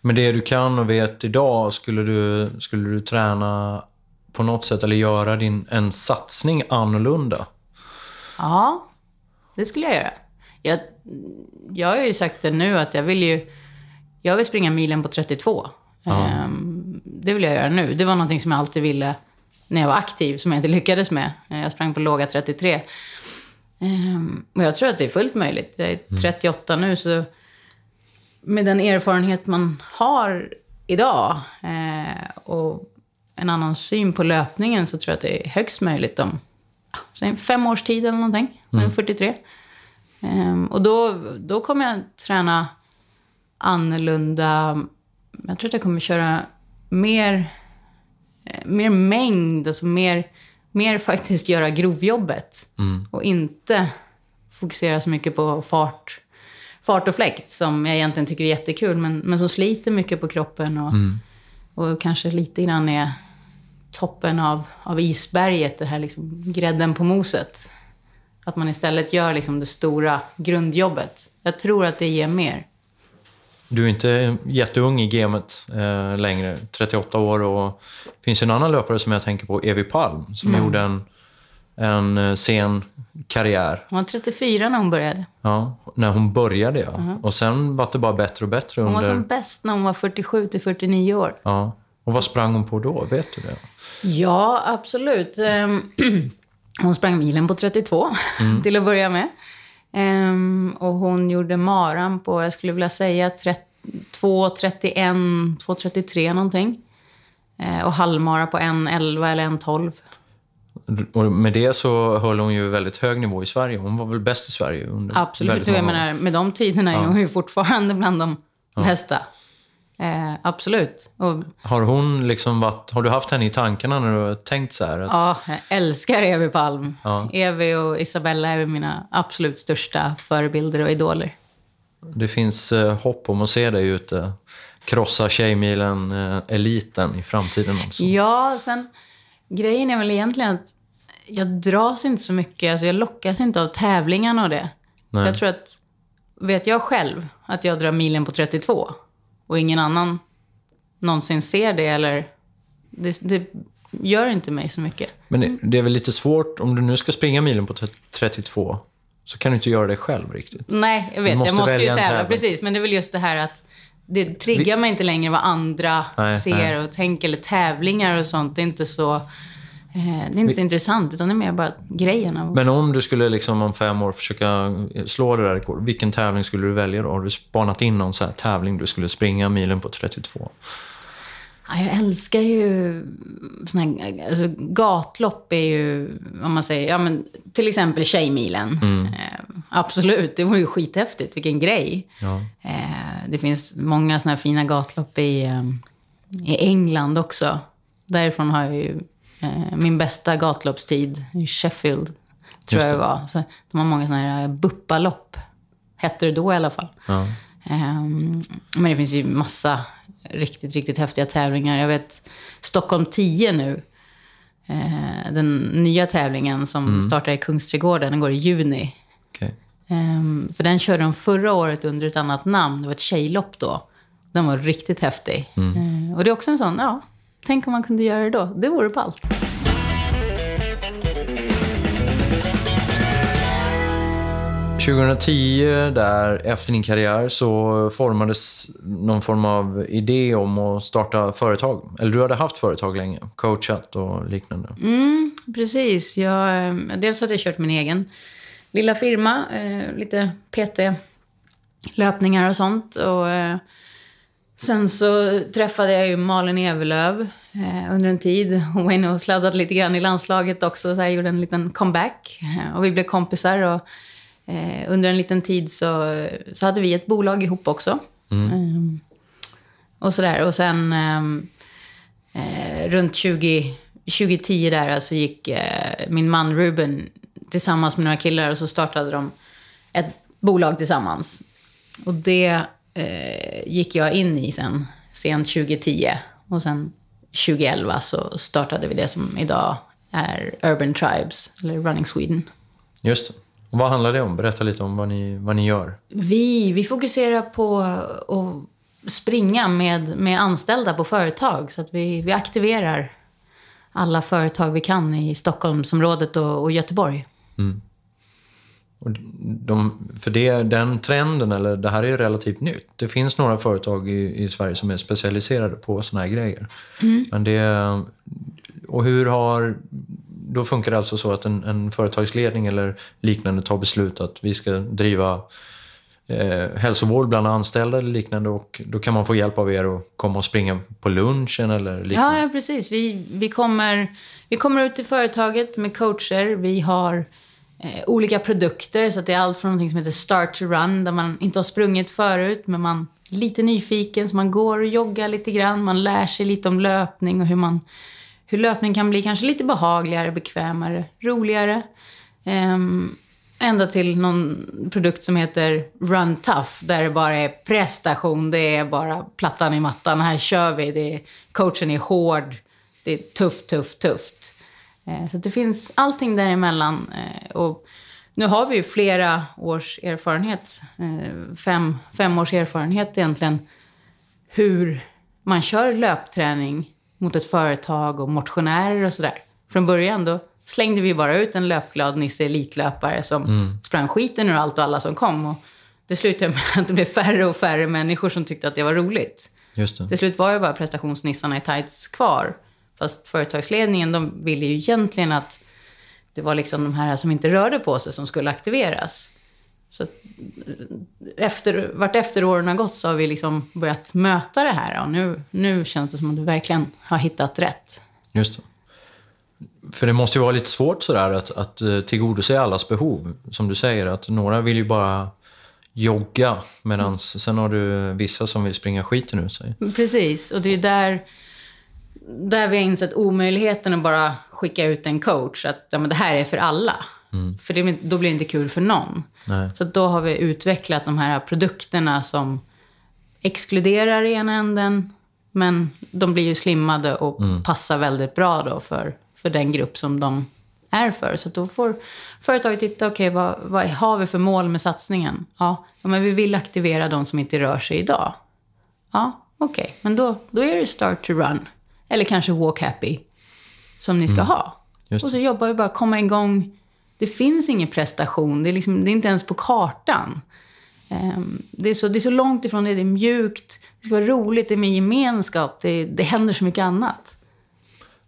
Men det du kan och vet idag, skulle du, skulle du träna på något sätt eller göra din, en satsning annorlunda? Ja, det skulle jag göra. Jag, jag har ju sagt det nu att jag vill ju... Jag vill springa milen på 32. Ehm, det vill jag göra nu. Det var någonting som jag alltid ville när jag var aktiv, som jag inte lyckades med. Eh, Jag sprang på låga 33. Ehm, och jag tror att det är fullt möjligt. Jag är 38 nu, så med den erfarenhet man har idag eh, och en annan syn på löpningen så tror jag att det är högst möjligt om fem års tid eller någonting. Mm. 43. Ehm, och då, då kommer jag träna annorlunda. Jag tror att jag kommer köra mer, mer mängd, alltså mer, mer faktiskt göra grovjobbet. Och inte fokusera så mycket på fart, fart och fläkt som jag egentligen tycker är jättekul, men, men som sliter mycket på kroppen och, och kanske lite grann är toppen av, av isberget, det här liksom grädden på moset. Att man istället gör liksom det stora grundjobbet. Jag tror att det ger mer. Du är inte jätteung i gamet eh, längre, 38 år. Och det finns en annan löpare som jag tänker på, Evi Palm, som Mm. gjorde en, en eh, sen karriär. Hon var 34 när hon började. Ja, när hon började, ja. Och sen var det bara bättre och bättre Hon var under... som bäst när hon var 47 till 49 år. Ja, Och vad sprang hon på då? Vet du det? Ja, absolut. Ehm, Hon sprang milen på 32 till att börja med. Ehm, och hon gjorde maran på, jag skulle vilja säga 2.31, 2.33 någonting. Eh, och halvmara på 1.11 eller 1.12. Och med det så höll hon ju väldigt hög nivå i Sverige. Hon var väl bäst i Sverige under Absolut. väldigt Jag många år. menar, med de tiderna är hon ju fortfarande bland de bästa. Eh, absolut. Och Har hon liksom varit, har du haft henne i tankarna när du har tänkt så här? Att, ja, jag älskar Evi Palm. Ja. Evi och Isabella är mina absolut största förebilder och idoler. Det finns eh, hopp om att se dig ute krossa Tjejmilen-eliten i framtiden alltså. Ja, sen grejen är väl egentligen att jag dras inte så mycket, alltså jag lockas inte av tävlingarna och det. Nej. Jag tror att, vet jag själv att jag drar milen på 32 och ingen annan någonsin ser det eller, det, det gör inte mig så mycket. Men det, är väl lite svårt, om du nu ska springa milen på t- 32, så kan du inte göra det själv riktigt. Nej, jag vet, Du måste jag måste ju tävla, tävling. precis, men det är väl just det här att det triggar mig inte längre vad andra Nej, ser nej. och tänker, eller tävlingar och sånt. Det är inte så, det är inte så intressant, utan det är mer bara grejen av Men om du skulle liksom om fem år försöka slå det där rekordet, vilken tävling skulle du välja då? Har du spanat in någon så här tävling du skulle springa milen på 32? Ja, jag älskar ju såna här, alltså, gatlopp är ju, om man säger, ja men till exempel Tjejmilen. Eh, absolut, det vore ju skithäftigt, vilken grej. Ja. Eh, det finns många såna här fina gatlopp i, eh, i England också. Därifrån har jag ju eh, min bästa gatloppstid i Sheffield, tror jag det var. Så de har många såna här buppalopp, hette det då i alla fall. Ja. Ehm, men det finns ju massa riktigt, riktigt häftiga tävlingar. Jag vet Stockholm 10 nu. Eh, den nya tävlingen som startar i Kungsträdgården, den går i juni. Okej. Ehm, för den körde de förra året under ett annat namn. Det var ett tjejlopp då. Den var riktigt häftig. Ehm, och det är också en sån, ja, tänk om man kunde göra det då. Det vore ballt. Mm. 2010, där efter din karriär, så formades någon form av idé om att starta företag. Eller du hade haft företag länge, coachat och liknande. Precis. Jag, eh, dels hade jag kört min egen lilla firma, eh, lite PT-löpningar och sånt. Och, eh, sen så träffade jag ju Malin Evelöv eh, under en tid. Hon var inne och sladdade lite grann i landslaget också, så jag gjorde en liten comeback. Och vi blev kompisar och eh, under en liten tid så, så hade vi ett bolag ihop också. Eh, och sådär. Och sen... ehm, eh, runt 20, 2010 där så gick eh, min man Ruben tillsammans med några killar och så startade de ett bolag tillsammans. Och det eh, gick jag in i sen, sent 2010. Och sen 2011 så startade vi det som idag är Urban Tribes, eller Running Sweden. Just det. Och vad handlar det om? Berätta lite om vad ni, vad ni gör. Vi, vi fokuserar på att springa med, med anställda på företag. Så att vi, vi aktiverar alla företag vi kan i Stockholmsområdet och, och Göteborg. Och de, för det, den trenden, eller det här är ju relativt nytt. Det finns några företag i, i Sverige som är specialiserade på såna här grejer. Men det, och hur har... Då funkar det alltså så att en, en företagsledning eller liknande tar beslut att vi ska driva eh, hälsovård bland anställda eller liknande och då kan man få hjälp av er att komma och springa på lunchen eller liknande. Ja, ja precis. Vi, vi, kommer, vi kommer ut till företaget med coacher. Vi har eh, olika produkter. Så att det är allt från något som heter Start to Run, där man inte har sprungit förut, men man är lite nyfiken, så man går och joggar lite grann. Man lär sig lite om löpning och hur, man, hur löpning kan bli kanske lite behagligare, bekvämare, roligare. Eh, ända till någon produkt som heter Run Tough, där det bara är prestation, det är bara plattan i mattan, här kör vi, det är, coachen är hård, det är tufft, tufft, tufft. Eh, Så det finns allting däremellan. eh, Och nu har vi ju flera års erfarenhet, eh, fem, fem års erfarenhet egentligen, hur man kör löpträning mot ett företag och motionärer och sådär. Från början då slängde vi bara ut en löpglad Nisse elitlöpare som sprang skiten ur allt och alla som kom. Och det slutade med att det blev färre och färre människor som tyckte att det var roligt. Just det. Till slut var ju bara prestationsnissarna i tights kvar. Fast företagsledningen, de ville ju egentligen att det var liksom de här som inte rörde på sig som skulle aktiveras. Så att, efter, vart efter åren har gått så har vi liksom börjat möta det här. Och nu, nu känns det som att du verkligen har hittat rätt. Just det. För det måste ju vara lite svårt sådär att, att eh, tillgodose allas behov. Som du säger, att några vill ju bara jogga medan mm. sen har du vissa som vill springa skiten ur sig. Precis, och det är ju där, där vi har insett omöjligheten att bara skicka ut en coach. Att ja, men det här är för alla. Mm. För det, då blir det inte kul för någon. Nej. Så då har vi utvecklat de här produkterna som exkluderar i ena änden, men de blir ju slimmade och mm. passar väldigt bra då för, för den grupp som de är för. Så då får företaget titta, okej, okay, vad, vad har vi för mål med satsningen? Ja, men vi vill aktivera de som inte rör sig idag. Ja, okej, okay. men då, då är det start to run. Eller kanske walk happy, som ni ska mm. ha. Och så jobbar vi bara komma igång det finns ingen prestation. Det är, liksom, det är inte ens på kartan. Um, det, är så, det är så långt ifrån det. Det är mjukt. Det ska vara roligt. Det är med gemenskap. Det, det händer så mycket annat.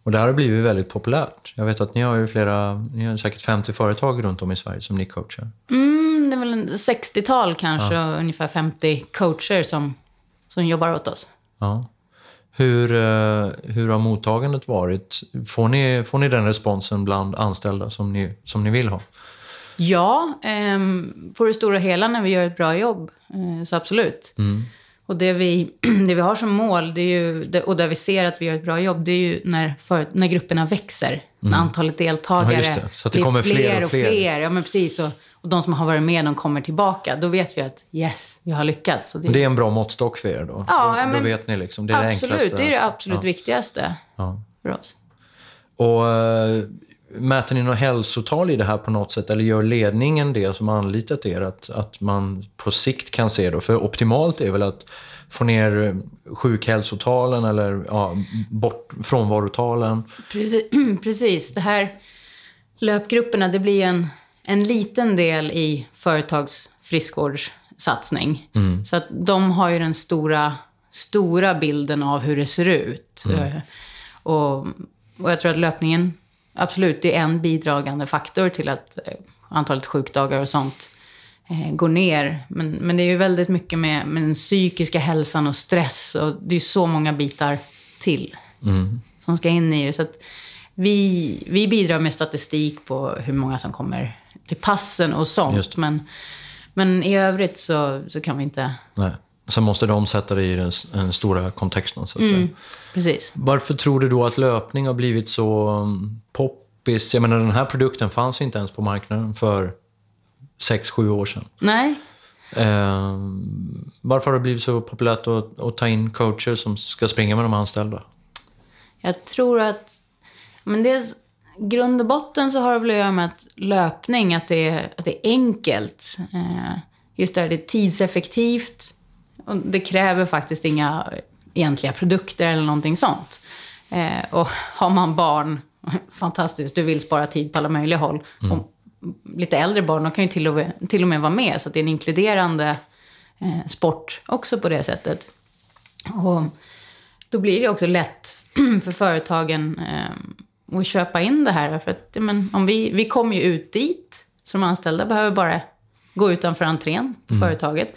Och det här har blivit väldigt populärt. Jag vet att ni har ju flera, ni har säkert 50 företag runt om i Sverige som ni coachar. Mm, det är väl en 60-tal kanske, ja. och ungefär 50 coacher som, som jobbar åt oss. Ja. Hur, eh, hur har mottagandet varit? Får ni, får ni den responsen bland anställda som ni, som ni vill ha? Ja, eh, på det stora hela när vi gör ett bra jobb. Eh, så absolut. Mm. Och det vi, det vi har som mål, det är ju, och där vi ser att vi gör ett bra jobb, det är ju när, för, när grupperna växer. Mm. När antalet deltagare ja, det. Så att det, det kommer fler, fler och fler. fler. Ja, men precis. Och, och de som har varit med, de kommer tillbaka. Då vet vi att yes, vi har lyckats. det... det är en bra måttstock för er då? Ja, då, men, då vet ni liksom, det är absolut, det enklaste. det är det absolut ja. viktigaste ja. för oss. Och uh, Mäter ni något hälsotal i det här på något sätt? Eller gör ledningen det som anlitat er? Att, att man på sikt kan se då? För optimalt är väl att få ner sjukhälsotalen eller ja, bort frånvarotalen? Precis, precis. Det här löpgrupperna, det blir en en liten del i företags friskvårdssatsning. Mm. Så att de har ju den stora, stora bilden av hur det ser ut. Mm. Eh, och, och jag tror att löpningen, absolut, det är en bidragande faktor till att eh, antalet sjukdagar och sånt eh, går ner. Men, men det är ju väldigt mycket med, med den psykiska hälsan och stress. Och det är så många bitar till mm. som ska in i det. Så vi, vi bidrar med statistik på hur många som kommer till passen och sånt. Men, men i övrigt så, så kan vi inte... Nej. Sen måste de sätta det i den, den stora kontexten, så att mm, säga. Precis. Varför tror du då att löpning har blivit så um, poppis? Jag menar, den här produkten fanns inte ens på marknaden för sex sju år sedan. Nej. Eh, varför har det blivit så populärt att, att ta in coacher som ska springa med de anställda? Jag tror att... Men dels grund och botten så har det väl att göra med att löpning, att det är, att det är enkelt. Eh, just det, det är tidseffektivt och det kräver faktiskt inga egentliga produkter eller någonting sånt. Eh, och har man barn, fantastiskt, du vill spara tid på alla möjliga håll. Mm. Och lite äldre barn, de kan ju till och, med, till och med vara med, så det är en inkluderande eh, sport också på det sättet. Och då blir det också lätt för företagen och köpa in det här. För att, men, om vi, vi kommer ju ut dit, så de anställda behöver bara gå utanför entrén på mm. företaget.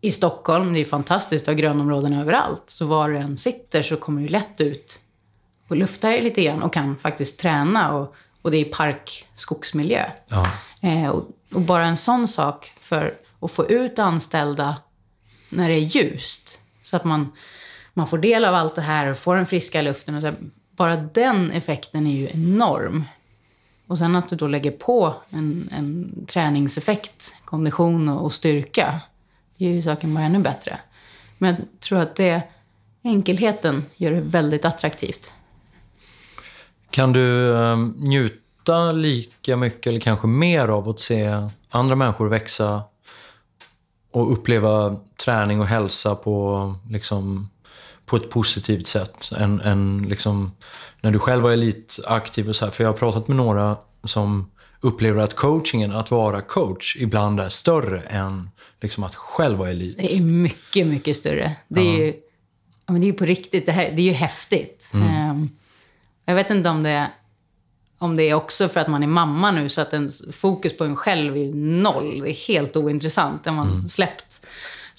I Stockholm, det är fantastiskt, att ha grönområden överallt. Så var du än sitter så kommer du lätt ut och luftar dig lite grann och kan faktiskt träna. Och, och det är park, skogsmiljö. Ja. Eh, och, och, bara en sån sak för att få ut anställda när det är ljust. Så att man, man får del av allt det här och får den friska luften. Och så bara den effekten är ju enorm. Och sen att du då lägger på en, en träningseffekt, kondition och, och styrka, det gör ju saken bara ännu bättre. Men jag tror att det, enkelheten gör det väldigt attraktivt. Kan du eh, njuta lika mycket eller kanske mer av att se andra människor växa och uppleva träning och hälsa på liksom, på ett positivt sätt än, än liksom, när du själv var elitaktiv. Och så här. För jag har pratat med några som upplever att coachingen, att vara coach, ibland är större än liksom, att själv vara elit. Det är mycket, mycket större. Det är, ju, Ja, men det är på riktigt. Det, här, det är ju häftigt. Ehm, jag vet inte om det, om det är också för att man är mamma nu så att ens fokus på en själv är noll. Det är helt ointressant. Det har man släppt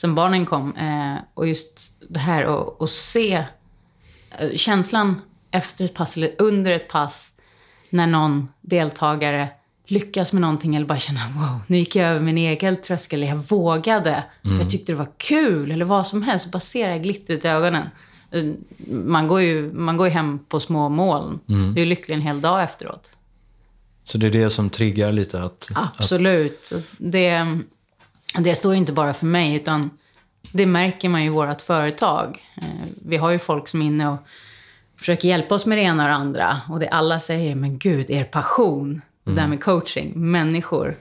sen barnen kom. Eh, och just det här att att se eh, känslan efter ett pass eller under ett pass när någon deltagare lyckas med någonting eller bara känner wow, nu gick jag över min egen tröskel, jag vågade, jag tyckte det var kul eller vad som helst. Bara se det här glittret i ögonen. Eh, Man går ju, man går ju hem på små moln. Du är lycklig en hel dag efteråt. Så det är det som triggar lite att... Absolut. Så Det, det står ju inte bara för mig, utan det märker man ju i vårt företag. Eh, Vi har ju folk som är inne och försöker hjälpa oss med det ena och det andra. Och det alla säger, men gud, er passion, det där med coaching, människor,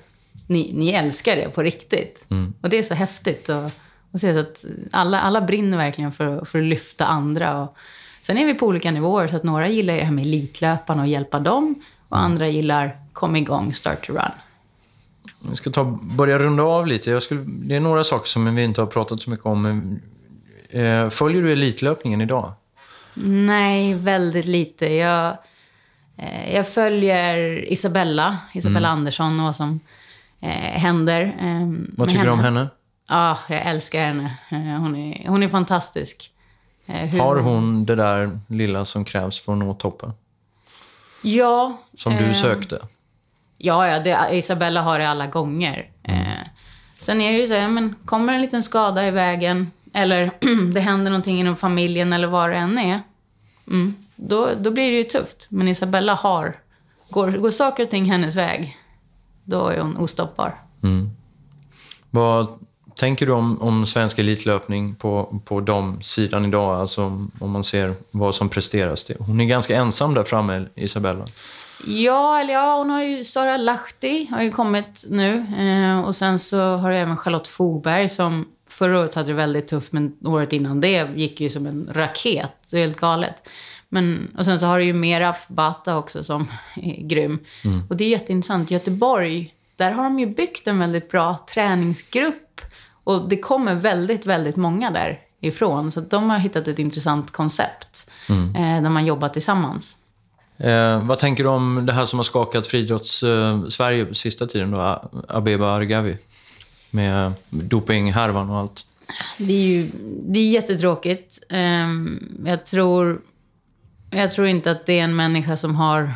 ni, ni älskar det på riktigt. Och det är så häftigt att, att se så att alla, alla brinner verkligen för, för att lyfta andra. Och sen är vi på olika nivåer, så att några gillar det här med elitlöparna och hjälpa dem. Och andra gillar kom igång, start to run. Vi ska ta, börja runda av lite. Jag skulle, det är några saker som vi inte har pratat så mycket om. Eh, följer du elitlöpningen idag? Nej, väldigt lite. Jag, eh, jag följer Isabella, Isabella Andersson och vad som eh, händer. Eh, Mm. Vad tycker du om henne? Ja, jag älskar henne. Hon, är, hon är fantastisk. Hur- Har hon det där lilla som krävs för att nå toppen? Ja. Som du eh, sökte? Ja, ja det, Isabella har det alla gånger. Eh, sen är det ju så här, men kommer en liten skada i vägen eller det händer någonting inom familjen eller vad det än är. Mm, då, då blir det ju tufft. Men Isabella har... Går, går saker och ting hennes väg, då är hon ostoppbar. Vad tänker du om, om svensk elitlöpning på, på de sidan idag? Alltså om- man ser vad som presteras. Det- Hon är ganska ensam där framme, Isabella. Ja, eller ja, hon har ju Sara Lahti har ju kommit nu. Eh, och sen så har du även Charlotte Fogberg som förra året hade det väldigt tufft, men året innan det gick ju som en raket. Det är helt galet. Men, och sen så har du ju Meraf Bata också som är grym. Och det är jätteintressant. Göteborg, där har de ju byggt en väldigt bra träningsgrupp. Och det kommer väldigt, väldigt många därifrån. Så de har hittat ett intressant koncept eh, där man jobbar tillsammans. Eh, vad tänker du om det här som har skakat friidrotts-Sverige på sista tiden då? Abeba Argavi. Med dopinghärvan och allt. Det är ju det är jättetråkigt. Ehm, Jag tror, jag tror inte att det är en människa som har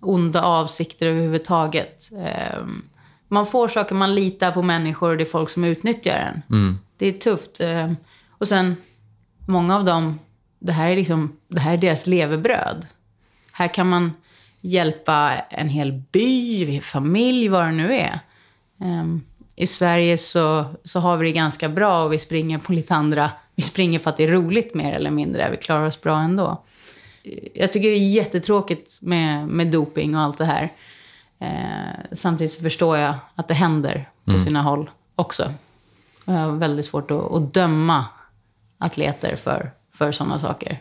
onda avsikter överhuvudtaget. Ehm, Man får saker, man litar på människor och det är folk som utnyttjar den. Det är tufft. Ehm, Och sen, många av dem, det här är, liksom, det här är deras levebröd. Här kan man hjälpa en hel by, familj, vad det nu är. Ehm, I Sverige så, så har vi det ganska bra och vi springer på lite andra... Vi springer för att det är roligt mer eller mindre. Vi klarar oss bra ändå. Jag tycker det är jättetråkigt med, med doping och allt det här. Eh, samtidigt så förstår jag att det händer på sina håll också. Och jag har väldigt svårt att, att döma atleter för, för sådana saker.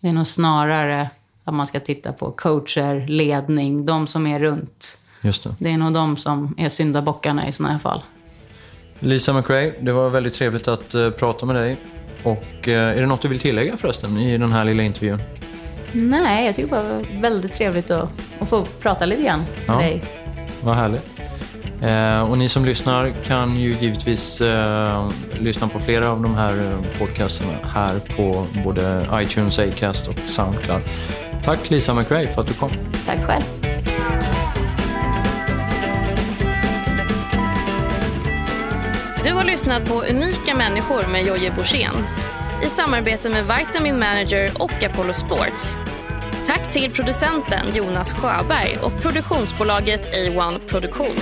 Det är nog snarare att man ska titta på coacher, ledning, de som är runt. Just det. Det är nog de som är syndabockarna i sådana här fall. Lisa McRae, det var väldigt trevligt att eh, prata med dig. Och eh, är det något du vill tillägga förresten i den här lilla intervjun? Nej, jag tycker bara det var väldigt trevligt att, att få prata lite grann med Ja. dig. Vad härligt. Eh, och ni som lyssnar kan ju givetvis eh, lyssna på flera av de här eh, podcasterna här på både iTunes, Acast och Soundcloud. Tack Lisa McRae för att du kom. Tack själv. Du har lyssnat på Unika människor med Jojje Borssén i samarbete med Vitamin Manager och Apollo Sports. Tack till producenten Jonas Sjöberg och produktionsbolaget A1 Produktion.